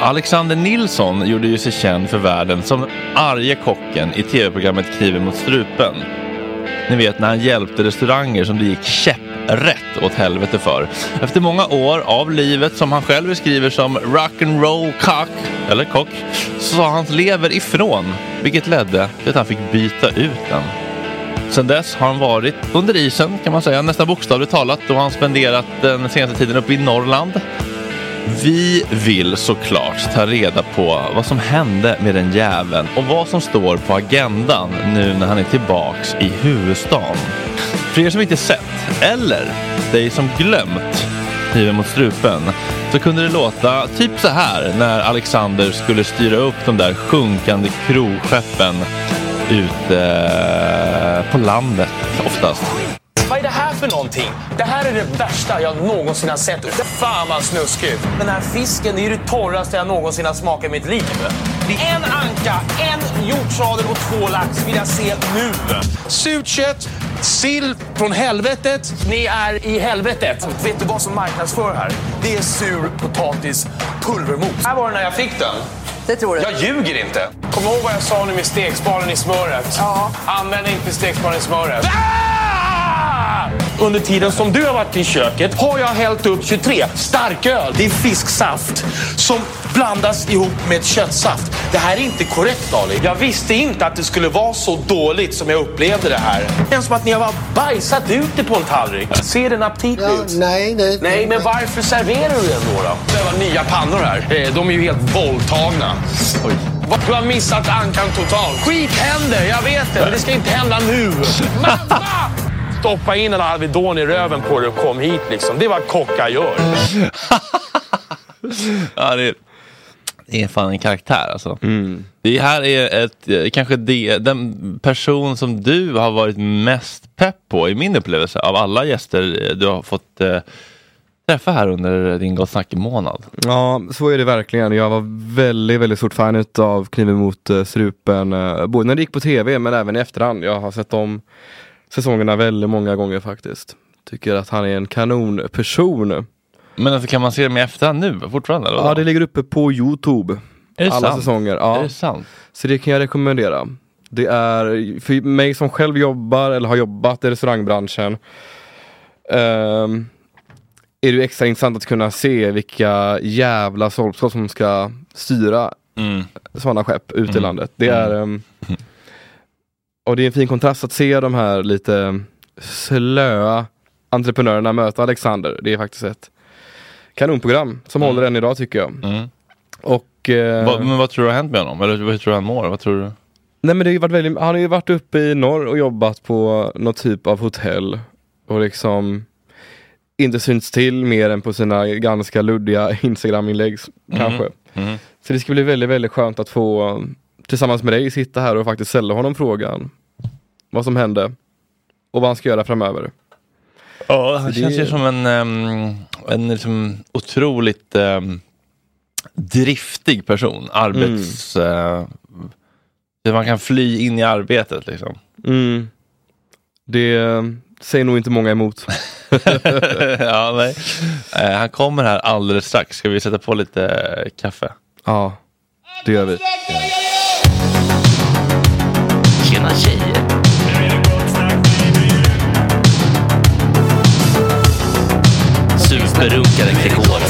Alexander Nilsson gjorde ju sig känd för världen som arge kocken i tv-programmet Kniven mot strupen. Ni vet när han hjälpte restauranger som det gick käpprätt åt helvete för. Efter många år av livet som han själv beskriver som rock'n'roll-kock, cock, eller kock, så sa hans lever ifrån, vilket ledde till att han fick byta ut den. Sedan dess har han varit under isen kan man säga, nästan bokstavligt talat, då han spenderat den senaste tiden uppe i Norrland. Vi vill såklart ta reda på vad som hände med den jäveln och vad som står på agendan nu när han är tillbaks i huvudstaden. För er som inte sett, eller dig som glömt Kniven mot strupen, så kunde det låta typ så här när Alexander skulle styra upp de där sjunkande kroskeppen ute på landet oftast. Vad är det här för någonting? Det här är det värsta jag någonsin har sett. Fan vad snuskigt. Den här fisken det är det torraste jag någonsin har smakat i mitt liv. En anka, en hjortsadel och två lax vill jag se nu. Surt kött, sill från helvetet. Ni är i helvetet. Vet du vad som marknadsför här? Det är sur potatis pulvermos. Här var det när jag fick den. Det tror du? Jag ljuger inte. Kom ihåg vad jag sa nu med stekspalen i smöret. Ja. Använd inte stekspalen i smöret. Ah! Under tiden som du har varit i köket har jag hällt upp 23 starköl. Det är fisksaft som blandas ihop med köttsaft. Det här är inte korrekt Ali. Jag visste inte att det skulle vara så dåligt som jag upplevde det här. Det känns som att ni har bajsat ut det på en tallrik. Ser den aptitlig ut? nej, det... Nej, men varför serverar du den då? då? Det var nya pannor här. Eh, De är ju helt våldtagna. Oj. Du har missat ankan totalt. Skit händer, jag vet det. Men det ska inte hända nu. Mamma! Stoppa in en Alvedon i röven på dig och kom hit liksom. Det är vad kockar gör. Ja, det, är, det är fan en karaktär alltså. Det här är ett, eh, kanske det, den person som du har varit mest pepp på i min upplevelse av alla gäster eh, du har fått eh, träffa här under din Gott Snack-månad. Ja, så är det verkligen. Jag var väldigt, väldigt stort fan av Kniven mot strupen. både när det gick på tv men även i efterhand. Jag har sett de säsongerna väldigt många gånger faktiskt. Tycker att han är en kanonperson. Men alltså, kan man se dem i efterhand nu fortfarande? Eller? Ja, det ligger uppe på Youtube. är det Alla sant? säsonger. Är Ja. det sant? Så det kan jag rekommendera. Det är för mig som själv jobbar eller har jobbat i restaurangbranschen. ehm, är det extra intressant att kunna se vilka jävla sållskott som ska styra Mm. sådana skepp ut i Mm. landet. Det är ehm, och det är en fin kontrast att se de här lite slöa entreprenörerna möta Alexander. Det är faktiskt ett kanonprogram som Mm. håller än idag tycker jag. Mm. Och eh, Vad, men vad tror du har hänt med honom? Eller hur tror du han mår? Vad tror du? Nej men det har ju varit väldigt, han har ju varit uppe i norr och jobbat på någon typ av hotell och liksom inte synts till mer än på sina ganska luddiga Instagram-inlägg kanske. Mhm. Så det ska bli väldigt, väldigt skönt att få tillsammans med dig sitta här och faktiskt ställa honom frågan vad som hände och vad han ska göra framöver. Ja, han det- känns ju som en, en liksom otroligt ehm, driftig person. Arbets... eh, hur man kan fly in i arbetet liksom. Mm. Det säger nog inte många emot. ja, nej. Eh, han kommer här alldeles strax. Ska vi sätta på lite eh, kaffe? Ja, det gör vi. Tjena tjejer! Superrunkare Gregor.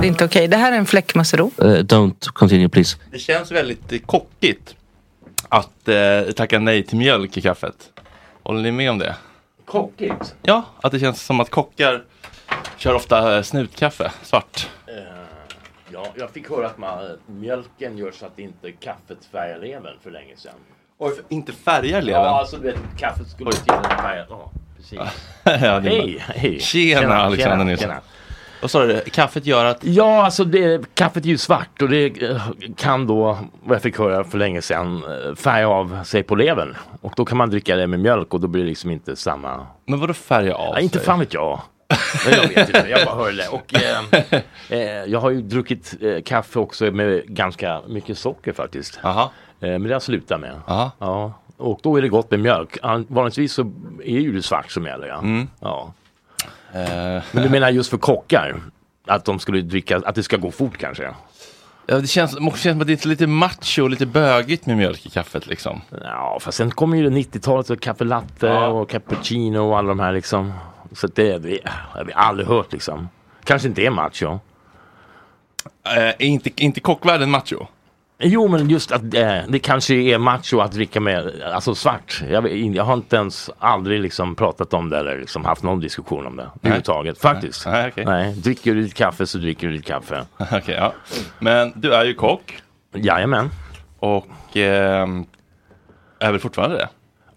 Det är inte okej. Det här är en fläckmussero. don't continue please. Det känns väldigt eh, kockigt att eh, tacka nej till mjölk i kaffet. Håller ni med om det? Kockigt? Ja, att det känns som att kockar kör ofta eh, snutkaffe, svart. Ja, jag fick höra att man, mjölken gör så att inte kaffet färgar levern för länge sedan. Oj, inte färgar levern? Ja, alltså du vet, kaffet skulle till en färg. Ja, precis. Ja, hej, hej. Tjena, Alexander Nilsson. Vad sa du? Kaffet gör att... Ja, alltså det, kaffet är ju svart och det eh, kan då, vad jag fick höra för länge sedan, eh, färga av sig på levern. Och då kan man dricka det med mjölk och då blir det liksom inte samma... Men vadå färga av Ja, inte sig? fan vet jag. Men jag vet inte, jag bara hörde det. Och, eh, eh, jag har ju druckit eh, kaffe också med ganska mycket socker faktiskt. Aha. Eh, men det har jag slutat med. Aha. Ja. Och då är det gott med mjölk. An- Vanligtvis så är ju det svart som gäller. Ja. Mm. Ja. Eh, Men du menar just för kockar? Att de skulle dricka, att det ska gå fort kanske? ja, det känns, det känns som att det är lite macho och lite bögigt med mjölk i kaffet liksom. Ja, fast sen kommer ju det 90-talet och kaffe latte Ja. och cappuccino och alla de här liksom. Så det, har vi aldrig hört liksom. Kanske inte är macho. Eh, är inte, inte kockvärlden macho? Jo, men just att eh, det kanske är macho att dricka med, alltså svart. Jag, jag har inte ens aldrig liksom pratat om det eller liksom haft någon diskussion om det överhuvudtaget. Faktiskt. Nej, okej. Nej, dricker du ditt kaffe så dricker du ditt kaffe. Okej, ja. Men du är ju kock Jajamän. och ehm, är väl fortfarande det?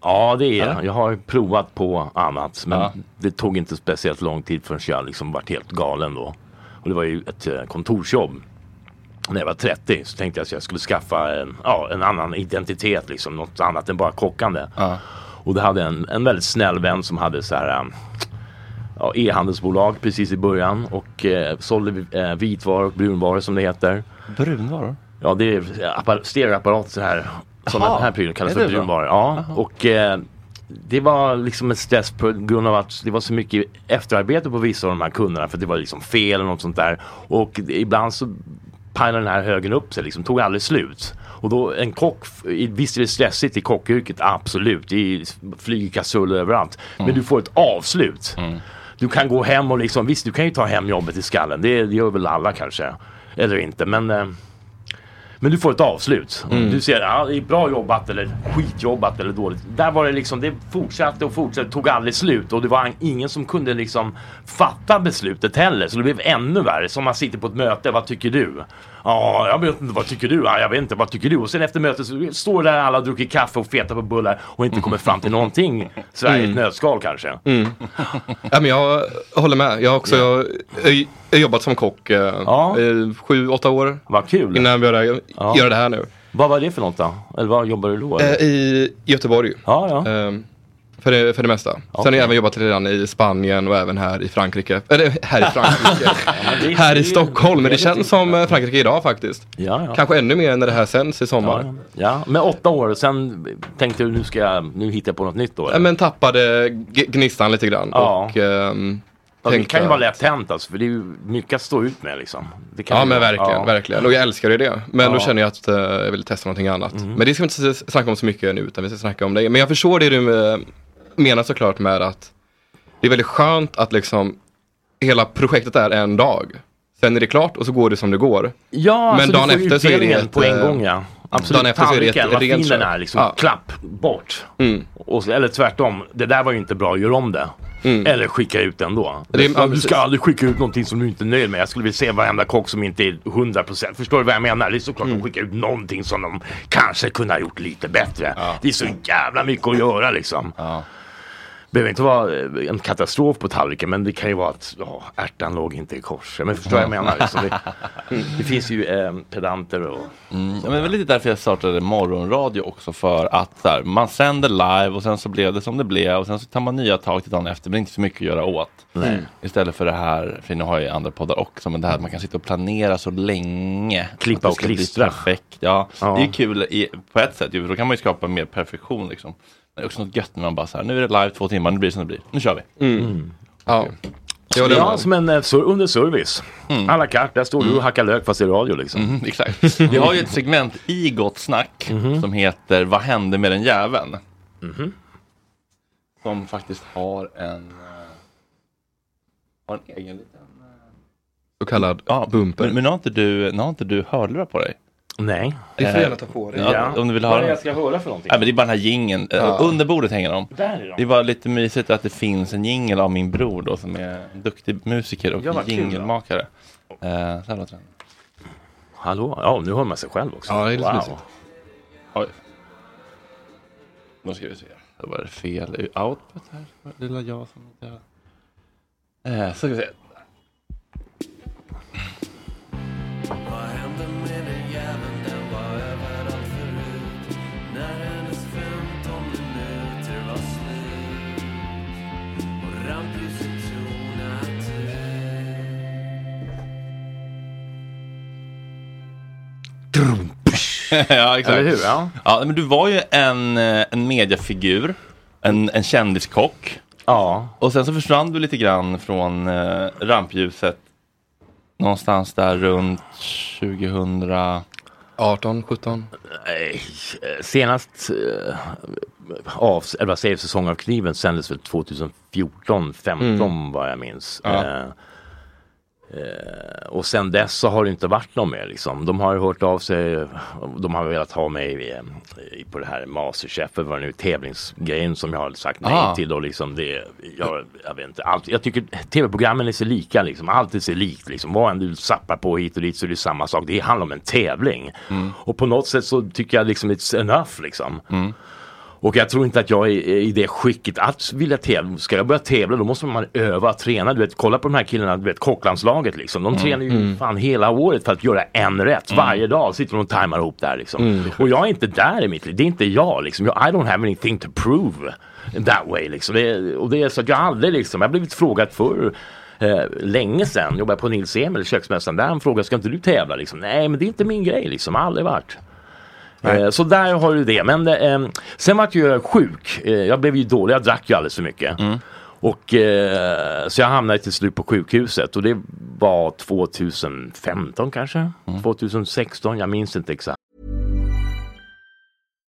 Ja, det är jag. Jag har provat på annat. Men Ja. det tog inte speciellt lång tid förrän jag liksom vart helt galen då. Och det var ju ett eh, kontorsjobb. När jag var 30 så tänkte jag att jag skulle skaffa en, ja, en annan identitet, liksom, något annat än bara kockande. Ja. Och det hade en, en väldigt snäll vän som hade så här um, ja, e-handelsbolag precis i början och eh, sålde eh, vitvaror och brunvaror som det heter. Brunvaror? Ja, det är appar- stereoapparat så här. Som den här prylen kallas för brunvaror. Ja, och eh, det var liksom en stress på grund av att det var så mycket efterarbete på vissa av de här kunderna för det var liksom fel eller något sånt där. Och ibland så pajlade den här högen upp sig, liksom, tog aldrig slut. Och då en kock, visst är det stressigt i kockyrket, absolut. Det flyger kastruller överallt. Men du får ett avslut. Du kan gå hem och liksom, visst du kan ju ta hem jobbet i skallen. Det, det gör väl alla kanske. Eller inte, men eh, men du får ett avslut. Du ser, ja, det är bra jobbat eller skitjobbat eller dåligt. Där var det liksom, det fortsatte och fortsatte, tog aldrig slut och det var ingen som kunde liksom fatta beslutet heller. Så det blev ännu värre. Som man sitter på ett möte, vad tycker du? Ja, jag vet inte, vad tycker du? Ja, jag vet inte, vad tycker du? Och sen efter mötet så står där alla och dricker kaffe och fetar på bullar och inte kommer fram till någonting. Sverige i ett nötskal kanske. Ja, men jag håller med. Jag har också jag, jag, jobbat som kock eh, Ja. eh, sju, åtta år Vad kul. innan jag började Ja. göra det här nu. Vad var det för något då? Eller vad jobbar du då? Eh? I Göteborg. Ja, ja. För, det, för det mesta. Sen har jag även jobbat redan i Spanien och även här i Frankrike. Eller här i Frankrike. här i Stockholm. Men det känns som eh, Frankrike idag faktiskt. Ja, ja. Kanske ännu mer när det här sänds i sommar. Ja, med åtta år och sen tänkte du nu ska jag, nu hittar jag på något nytt då. Eller? men tappade gnistan lite grann. Ja. Och, Ja, det kan ju vara lätt hänt alltså, för det är ju mycket att stå ut med liksom. Ja men verkligen, ja. verkligen. Och jag älskar ju det. Men Ja. då känner jag att eh, jag vill testa någonting annat. Mm. Men det ska vi inte snacka om så mycket nu utan vi ska snacka om det. Men jag förstår det du eh, menar såklart med att det är väldigt skönt att liksom hela projektet är en dag. Sen är det klart och så går det som det går. Ja, Men alltså, dagen du får efter så är det ett, på en eh, gång ja. Absolut, dagen efter så är det ett vad fin den är liksom. Ja. Klapp, bort. Mm. Och, eller tvärtom, det där var ju inte bra, gör om det. Eller skicka ut den då. Det ja, du ska aldrig skicka ut någonting som du inte är nöjd med. Jag skulle vilja se varenda kock som inte är 100%. Förstår du vad jag menar? Det är såklart Mm. de skickar ut någonting som de kanske kunde ha gjort lite bättre. Det är så jävla mycket att göra liksom. Det behöver inte vara eh, en katastrof på tallriken men det kan ju vara att ja, ärtan låg inte i kors. Men förstår jag menar? Liksom det, det finns ju eh, pedanter och Mm. Ja, men det var lite därför jag startade morgonradio också för att här, man sänder live och sen så blev det som det blev och sen så tar man nya tag till dagen efter men inte så mycket att göra åt. Istället för det här, för nu har jag ju andra poddar också, men det här att man kan sitta och planera så länge. Klippa det och klistra. Perfekt. Ja, Ja. det är ju kul i, på ett sätt, för då kan man ju skapa mer perfektion liksom. Det är också något gött när man bara så här, nu är det live två timmar, nu blir det som det blir, nu kör vi. Ja. Jag håller Ja, med. som en eh, sur- under service. À la carte, där står du och hackar lök fast är radio liksom. Mm, exakt. Vi har ju ett segment i Gott Snack som heter Vad hände med den jäveln? Som faktiskt har en, eh, har en egen liten... Så kallad Ja, bumper. Men, men har inte du, har inte du hörlurar på dig? Nej. det får eh, du gärna ta på dig. Ja, om du vill Vad är det jag ska höra för någonting? Nej, men det är bara den här jingeln. Ja. Under bordet hänger de. Där är Det är de. bara lite mysigt att det finns en jingel av min bror då som är en duktig musiker och Ja, vad kul då. jingelmakare. Eh, så här låter den. Hallå? Ja, nu hör man sig själv också. Ja, det är lite wow. mysigt. Oj. Nu ska vi se. Då var det fel output här. Lilla jag som inte... Eh, så ska vi se. ja, exakt. Eller hur? Ja. Ja, men du var ju en, eh, en mediafigur, en, en kändiskock. ja. Och sen så försvann du lite grann från eh, rampljuset någonstans där runt 2000. 18, 17. Nej, eh, Senast eh, av, eller vad säger säsong av kniven sändes väl 2014, 15 vad jag minns. Ja. Eh, eh, och sen dess så har det inte varit något mer liksom. De har hört av sig, de har velat ha mig i, på det här Masterchef, vad nu tävlingsgrejen som jag har sagt nej Ah. till. Och liksom det, jag, jag vet inte, allt, jag tycker tv-programmen är så lika liksom, allt är så likt liksom. Vad än du zappar på hit och dit så är det samma sak. Det handlar om en tävling. Och på något sätt så tycker jag liksom it's enough liksom. Och jag tror inte att jag är i det skicket att vilja tävla. Ska jag börja tävla då måste man öva, träna. Du vet, kolla på de här killarna, du vet kocklandslaget liksom. De tränar ju fan hela året för att göra en rätt. Varje dag sitter de och tajmar ihop där liksom. Och jag är inte där i mitt liv. Det är inte jag liksom. Jag, I don't have anything to prove that way liksom. Det, och det är så att jag aldrig liksom, jag har blivit frågad förr eh, länge sedan, jobbade på Nils Emil, köksmästaren där. Han frågade, ska inte du tävla? Liksom, Nej, men det är inte min grej liksom. Aldrig varit. Eh, Så där har du det. Men eh, sen var jag sjuk. Eh, jag blev ju dålig. Jag drack ju alldeles för mycket. Och eh, så jag hamnade till slut på sjukhuset och det var 2015 kanske? 2016, jag minns inte exakt.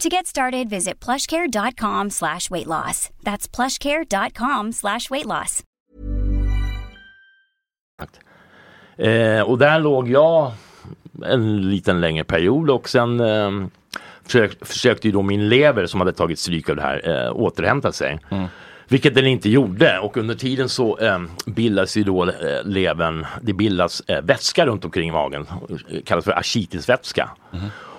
To get started, visit plushcare.com slash weight loss. That's plushcare.com slash weight loss. Eh, och där låg jag en liten längre period och sen eh, försök, försökte ju då min lever som hade tagit stryk av det här eh, återhämta sig. Vilket den inte gjorde och under tiden så eh, bildas ju då eh, levern, det bildas eh, vätska runt omkring magen, kallas för ascitisvätska.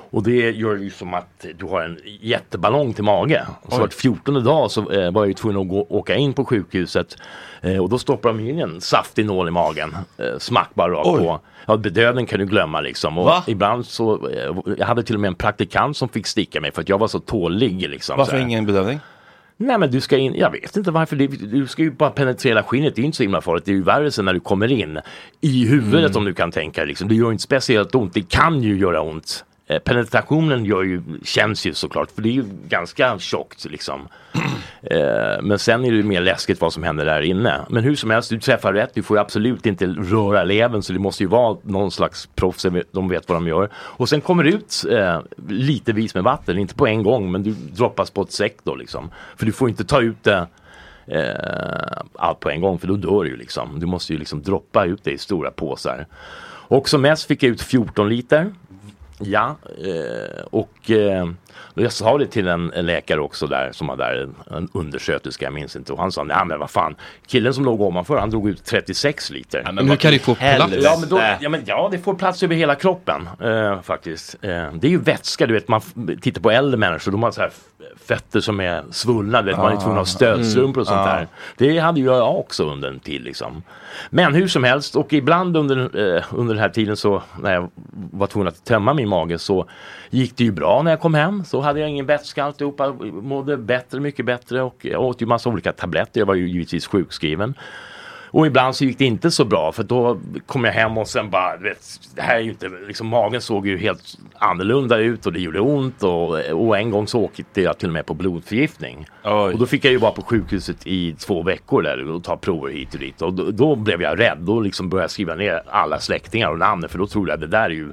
Och det gör ju som att du har en jätteballong till mage. Så vart 14 dag så eh, var jag ju tvungen att gå, åka in på sjukhuset eh, och då stoppar de in en saftig nål i magen. Eh, smack bara rakt Oj. på. Ja, bedövning kan du glömma liksom. Och Va? ibland så, jag hade till och med en praktikant som fick sticka mig för att jag var så tålig liksom. Varför ingen bedövning? Nej men du ska in, jag vet inte varför, det, du ska ju bara penetrera skinnet, det är ju inte så himla farligt. Det är ju värre sen när du kommer in i huvudet Mm. om du kan tänka liksom. Det gör inte speciellt ont, det kan ju göra ont. Eh, penetrationen gör ju, känns ju såklart, för det är ju ganska tjockt liksom. Eh, men sen är det ju mer läskigt vad som händer där inne. Men hur som helst, du träffar rätt, du får ju absolut inte röra levern så det måste ju vara någon slags proffs, de vet vad de gör. Och sen kommer det ut eh, litevis med vatten, inte på en gång men du droppas på ett säck då liksom. För du får inte ta ut det eh, allt på en gång för då dör du ju liksom. Du måste ju liksom droppa ut det i stora påsar. Och som mest fick jag ut 14 liter. Ja, eh, och eh, jag sa det till en, läkare också där som var där, en, undersköterska, jag minns inte. Och han sa, nej men vad fan, killen som låg ovanför han drog ut 36 liter. Men hur kan det få plats? Ja, men då, ja, men ja, det får plats över hela kroppen eh, faktiskt. Eh, det är ju vätska, du vet, man tittar på äldre människor, de har så här fötter som är svullna, du vet, man är tvungen att ha stödstrumpor och sånt Ah. där. Det hade ju jag också under en tid liksom. Men hur som helst, och ibland under, eh, under den här tiden så när jag var tvungen att tömma min mage så gick det ju bra när jag kom hem. Så hade jag ingen vätska alltihopa, mådde bättre, mycket bättre och jag åt ju massa olika tabletter. Jag var ju givetvis sjukskriven. Och ibland så gick det inte så bra för då kom jag hem och sen bara, vet, det här är ju inte, liksom magen såg ju helt annorlunda ut och det gjorde ont och, och en gång så åkte jag till och med på blodförgiftning. Oj. Och då fick jag ju vara på sjukhuset i två veckor där och ta prover hit och dit och då, då blev jag rädd. Då liksom började jag skriva ner alla släktingar och namn för då trodde jag det där är ju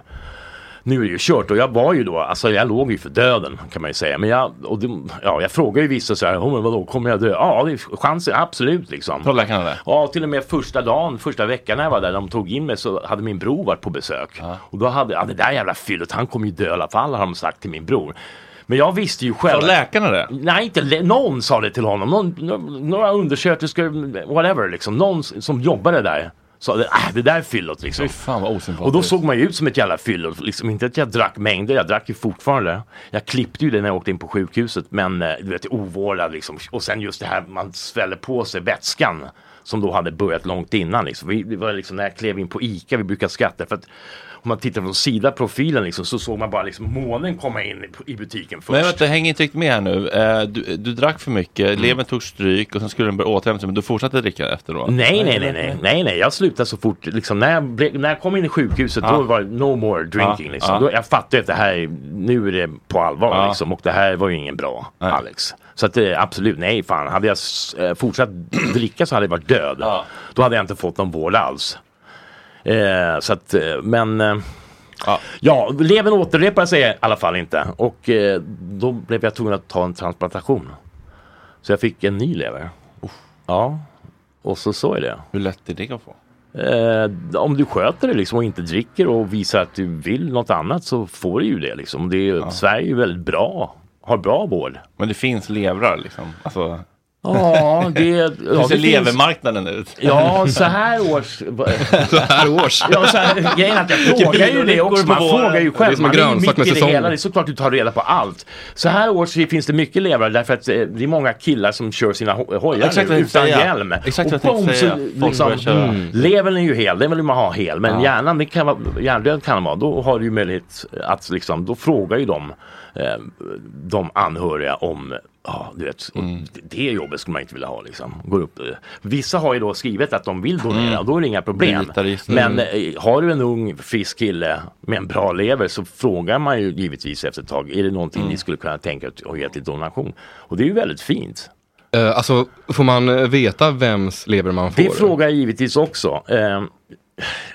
nu är det ju kört och jag var ju då, alltså jag låg ju för döden kan man ju säga. Men jag, och det, ja, jag frågade ju vissa så här, "Oh, vadå, kommer jag dö? Ja, det är chansen, absolut liksom. Tror läkarna det? Ja, till och med första dagen, första veckan när jag var där, de tog in mig så hade min bror varit på besök. Och då hade, ja det där jävla fyllet, han kommer ju dö i alla fall har de sagt till min bror. Men jag visste ju själv. Sa läkarna det? Nej, inte lä- någon sa det till honom. Någon, nå- några undersköterskor, whatever liksom. Någon som jobbade där. Sa det, äh, det där är fyllot liksom. Fan vad. Och då såg man ju ut som ett jävla fyllo. Liksom inte att jag drack mängder, jag drack ju fortfarande. Jag klippte ju det när jag åkte in på sjukhuset. Men eh, du vet, ovårdad liksom. Och sen just det här, man sväller på sig vätskan. Som då hade börjat långt innan. Liksom. Vi, det var liksom när jag klev in på ICA, vi brukar skratta. För att om man tittar från sidaprofilen liksom, så såg man bara liksom månen komma in i, i butiken först. Men vänta, häng inte riktigt med här nu. Eh, du, du drack för mycket, Mm. levern tog stryk och sen skulle den börja återhämta sig men du fortsatte dricka efteråt? Nej, nej, nej, nej, nej, nej, jag slutade så fort, liksom, när, jag ble, när jag kom in i sjukhuset Ja. då var det no more drinking. Ja, Liksom. ja. Då, jag fattade att det här, är- nu är det på allvar liksom, och det här var ju ingen bra. Alex. Så att det, absolut, nej fan, hade jag eh, fortsatt dricka så hade jag varit död. Ja. Då hade jag inte fått någon vård alls. Eh, så att, eh, men eh, Ja. Ja, levern återrepar sig i alla fall inte. Och eh, då blev jag tvungen att ta en transplantation. Så jag fick en ny lever. Ja, och så så är det. Hur lätt är det att få? Eh, om du sköter det liksom och inte dricker och visar att du vill något annat så får du ju det liksom. Det är, Sverige är ju väldigt bra, har bra vård. Men det finns levrar liksom? Alltså, Ja, det, ja, hur ser levermarknaden ut? Ja, så här års... Så här års. Ja, så här, grejen att jag frågar ju det också. Man frågar ju Det är själv. som Man är mitt i det säsong. hela. Det är såklart du tar reda på allt. Så här års finns det mycket levrar därför att eh, det är många killar som kör sina ho- hojar Exakt nu utan säga. hjälm. Exakt och säga. så liksom, mm, levern är ju hel, den vill man ha hel. Men Ja. hjärnan, det kan vara, hjärndöd kan den vara. Då har du ju möjlighet att liksom, då frågar ju de, eh, de anhöriga om Ja, du vet, Mm. det- jobbet skulle man inte vilja ha liksom. Går upp. Vissa har ju då skrivit att de vill donera Mm. och då är det inga problem. Men eh, har du en ung frisk kille med en bra lever så frågar man ju givetvis efter ett tag, är det någonting Mm. ni skulle kunna tänka att ge till donation? Och det är ju väldigt fint. Eh, alltså, får man eh, veta vems lever man får? Det frågar jag givetvis också. Eh,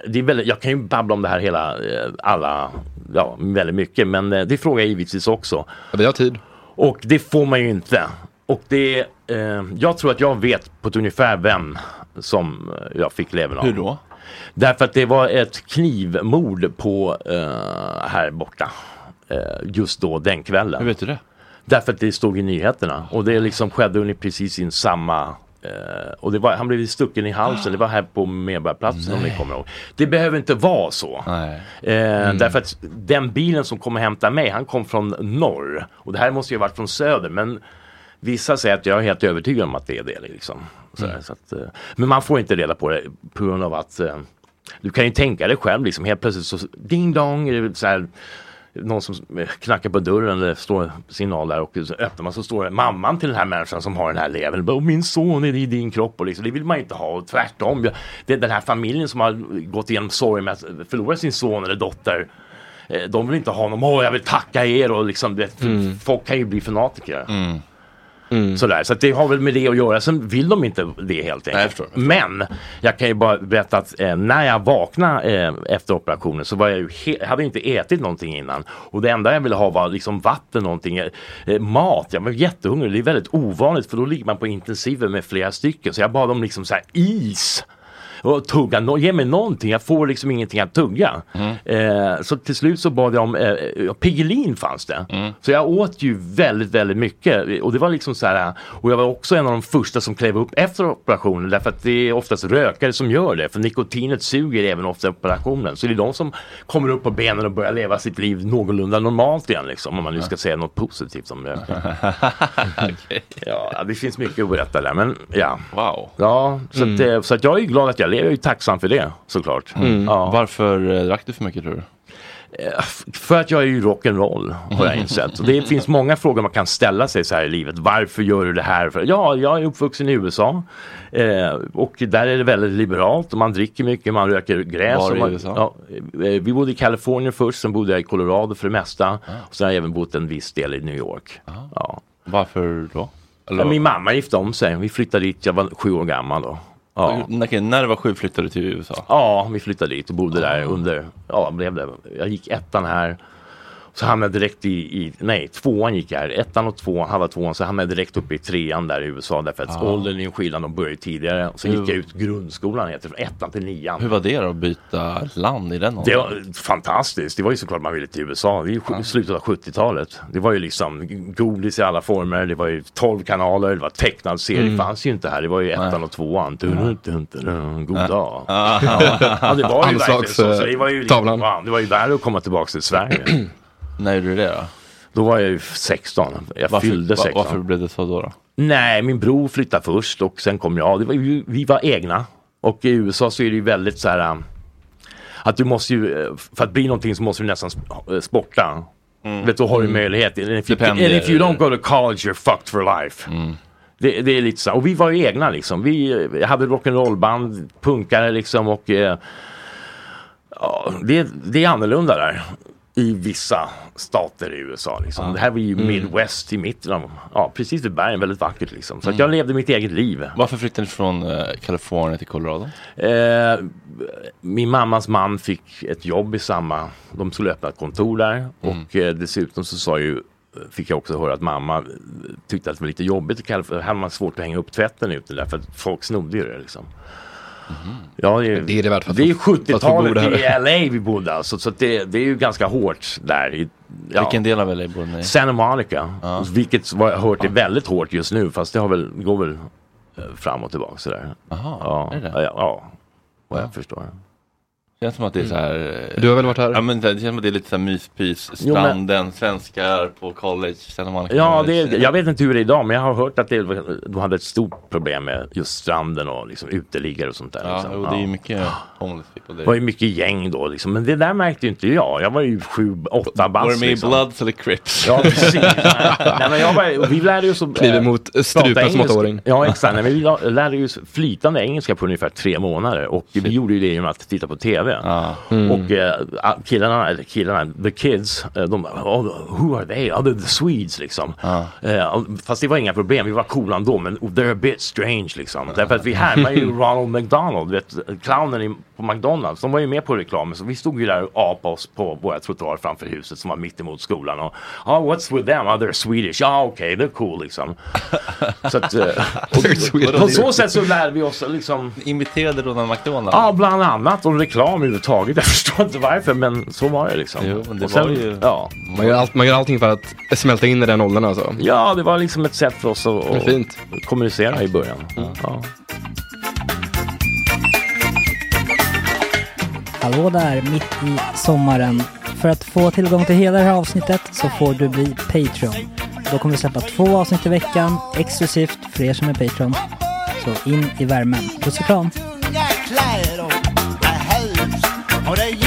det är väldigt, jag kan ju babbla om det här hela, alla, ja väldigt mycket, men det frågar jag givetvis också. Vi har tid. Och det får man ju inte. Och det, eh, jag tror att jag vet på ett ungefär vem som eh, jag fick levern av. Hur då? Därför att det var ett knivmord på eh, här borta. Eh, just då, den kvällen. Hur vet du det? Därför att det stod i nyheterna. Och det liksom skedde precis i samma och det var, han blev stucken i halsen, det var här på Medborgarplatsen om ni kommer ihåg. Det behöver inte vara så. Eh, Därför att den bilen som kom och hämtade mig, han kom från norr. Och det här måste ju ha varit från söder. Men vissa säger att jag är helt övertygad om att det är det. Liksom. Så, Mm. så att, eh, men man får inte reda på det på grund av att eh, du kan ju tänka dig själv liksom helt plötsligt så ding dong så här någon som knackar på dörren eller står signal där och så öppnar man så står det mamman till den här människan som har den här levern. "Åh, Min son är i din kropp och liksom, det vill man inte ha och tvärtom. Det är den här familjen som har gått igenom sorg med att förlora sin son eller dotter. eh, De vill inte ha honom, åh jag vill tacka er och liksom, du vet, folk kan ju bli fanatiker. Sådär, så det har väl med det att göra. Sen vill de inte det helt enkelt. förstår, jag Men jag kan ju bara berätta att eh, när jag vaknade eh, efter operationen så var jag ju hade inte ätit någonting innan. Och det enda jag ville ha var liksom vatten, någonting, eh, eh, mat. Jag var jättehungrig. Det är väldigt ovanligt för då ligger man på intensiven med flera stycken. Så jag bad om liksom så is och tugga, no, ge mig någonting, jag får liksom ingenting att tugga. Eh, så till slut så bad jag om, eh, Piggelin fanns det. Så jag åt ju väldigt, väldigt mycket. Och det var liksom så här, och jag var också en av de första som klev upp efter operationen därför att det är oftast rökare som gör det. För nikotinet suger även efter operationen. Så det är de som kommer upp på benen och börjar leva sitt liv någorlunda normalt igen liksom. Om man nu ska säga något positivt om rökning. Ja, det finns mycket att berätta där men ja. Wow. Ja, så, att, eh, så att jag är glad att jag. Jag är ju tacksam för det såklart. Ja. Varför eh, drack du för mycket tror du? F- För att jag är ju rock'n'roll har jag insett. Och det finns många frågor man kan ställa sig så här i livet. Varför gör du det här? För, ja, jag är uppvuxen i USA. Eh, och där är det väldigt liberalt. Och man dricker mycket, man röker gräs. Var och i man, USA? Ja, eh, vi bodde i Kalifornien först, sen bodde jag i Colorado för det mesta. Och sen har jag även bott en viss del i New York. Ja. Varför då? Eller, Min mamma gifte om sig. Vi flyttade dit, jag var sju år gammal då. Ja. Okej, när du var sju flyttade du till USA? Ja, vi flyttade dit och bodde där under, ja blev det, jag gick ettan här. Så hamnade jag direkt i, i, nej tvåan gick jag här, ettan och tvåan, halva tvåan, så hamnade jag direkt upp i trean där i USA därför att Ja. åldern är en skillnad, de började tidigare. Så gick jag ut grundskolan, heter det, från ettan till nian. Hur var det då att byta land i den Det åldern? var fantastiskt. Det var ju såklart man ville till USA. Det är ju sju- slutet av 70-talet. Det var ju liksom godis i alla former. Det var ju 12 kanaler. Det var tecknad serie. Mm. Det fanns ju inte här. Det var ju ettan Nej. och tvåan. Dun, dun, dun, God Ja. dag. Ja. Ja, det var ju verkligen så. så det, var ju, Anslagstavlan. wow, det var ju värre att komma tillbaka till Sverige. När gjorde du det då? Då var jag ju 16. Jag Varför, fyllde va- 16. varför blev det så då? då? Nej, min bror flyttade först och sen kom jag. Var, vi var egna. Och i USA så är det ju väldigt så här. um, Att du måste ju, eh, för att bli någonting så måste du nästan eh, sporta. Vet du, har du möjlighet. And if, you, and if you don't go to college you're fucked for life. Det, det är lite så. Och vi var ju egna liksom. Vi eh, hade rock'n'roll-band, punkare liksom och eh, ja, det, det är annorlunda där. I vissa stater i USA. Liksom. Det här var ju Midwest i mitten av, ja precis vid bergen, väldigt vackert liksom. Så att jag levde mitt eget liv. Varför flyttade ni från eh, Kalifornien till Colorado? Eh, min mammas man fick ett jobb i samma, de skulle öppna ett kontor där och eh, dessutom så sa ju Fick jag också höra att mamma eh, tyckte att det var lite jobbigt i Kalifornien. Här hade man svårt att hänga upp tvätten ute där för att folk snodde ju det liksom. Ja, det är, Det är det värt för att det är få- för att få bo 70-talet där. i LA vi bodde alltså. Så det, det är ju ganska hårt där. I, ja. Vilken del av LA bodde ni? Santa Monica. Vilket vad jag hört är väldigt hårt just nu. Fast det har väl, går väl eh, fram och tillbaka sådär. Jaha, Ja, är det ja, ja, vad jag förstår. Det känns som att det är så här... eh, Du har väl varit här? Ja men det känns som att det är lite så här myspys, Jo, men- stranden, svenskar på college, Santa Monica Ja, det, jag vet inte hur det är idag men jag har hört att det, de hade ett stort problem med just stranden och liksom uteliggare och sånt där. Ja, liksom. jo, det är ju mycket homeless people Det var ju mycket gäng då liksom. Men det där märkte ju inte jag. Jag var ju sju, åtta bast Var du med liksom. i Bloods eller Crips? Ja precis. Nej, men jag var, vi lärde oss att Kliver eh, mot strupen som åttaåring. Ja exakt, Nej, men vi lärde oss flytande engelska på ungefär tre månader och vi gjorde ju det genom att titta på TV. Ja. Och eh, killarna, killarna, the kids, eh, de oh, who are they? Oh, the Swedes liksom. Eh, och- fast det var inga problem, vi var coola ändå men they're a bit strange liksom. Därför att vi härmar ju Ronald McDonald, vet, clownen i, på McDonalds. De var ju med på reklamen så vi stod ju där och apade oss på våra trottoar framför huset som var mitt emot skolan. Och, oh, what's with them? Oh, they're Swedish. Ja, okej, they're cool liksom. så att, eh, Swedish. på så sätt så lärde vi oss liksom Imiterade Ronald McDonald? Ja, bland annat. Och reklam överhuvudtaget. Jag förstår inte varför, men så var det liksom. Jo, men det sen, var ju- ja. Man gör, allt, man gör allting för att smälta in i den åldern alltså. ja, det var liksom ett sätt för oss att, att fint. kommunicera i början. Ja. Hallå där, mitt i sommaren. För att få tillgång till hela det här avsnittet så får du bli Patreon. Då kommer vi släppa två avsnitt i veckan, exklusivt för er som är Patreon. Så in i värmen. Puss och kram! Inga kläder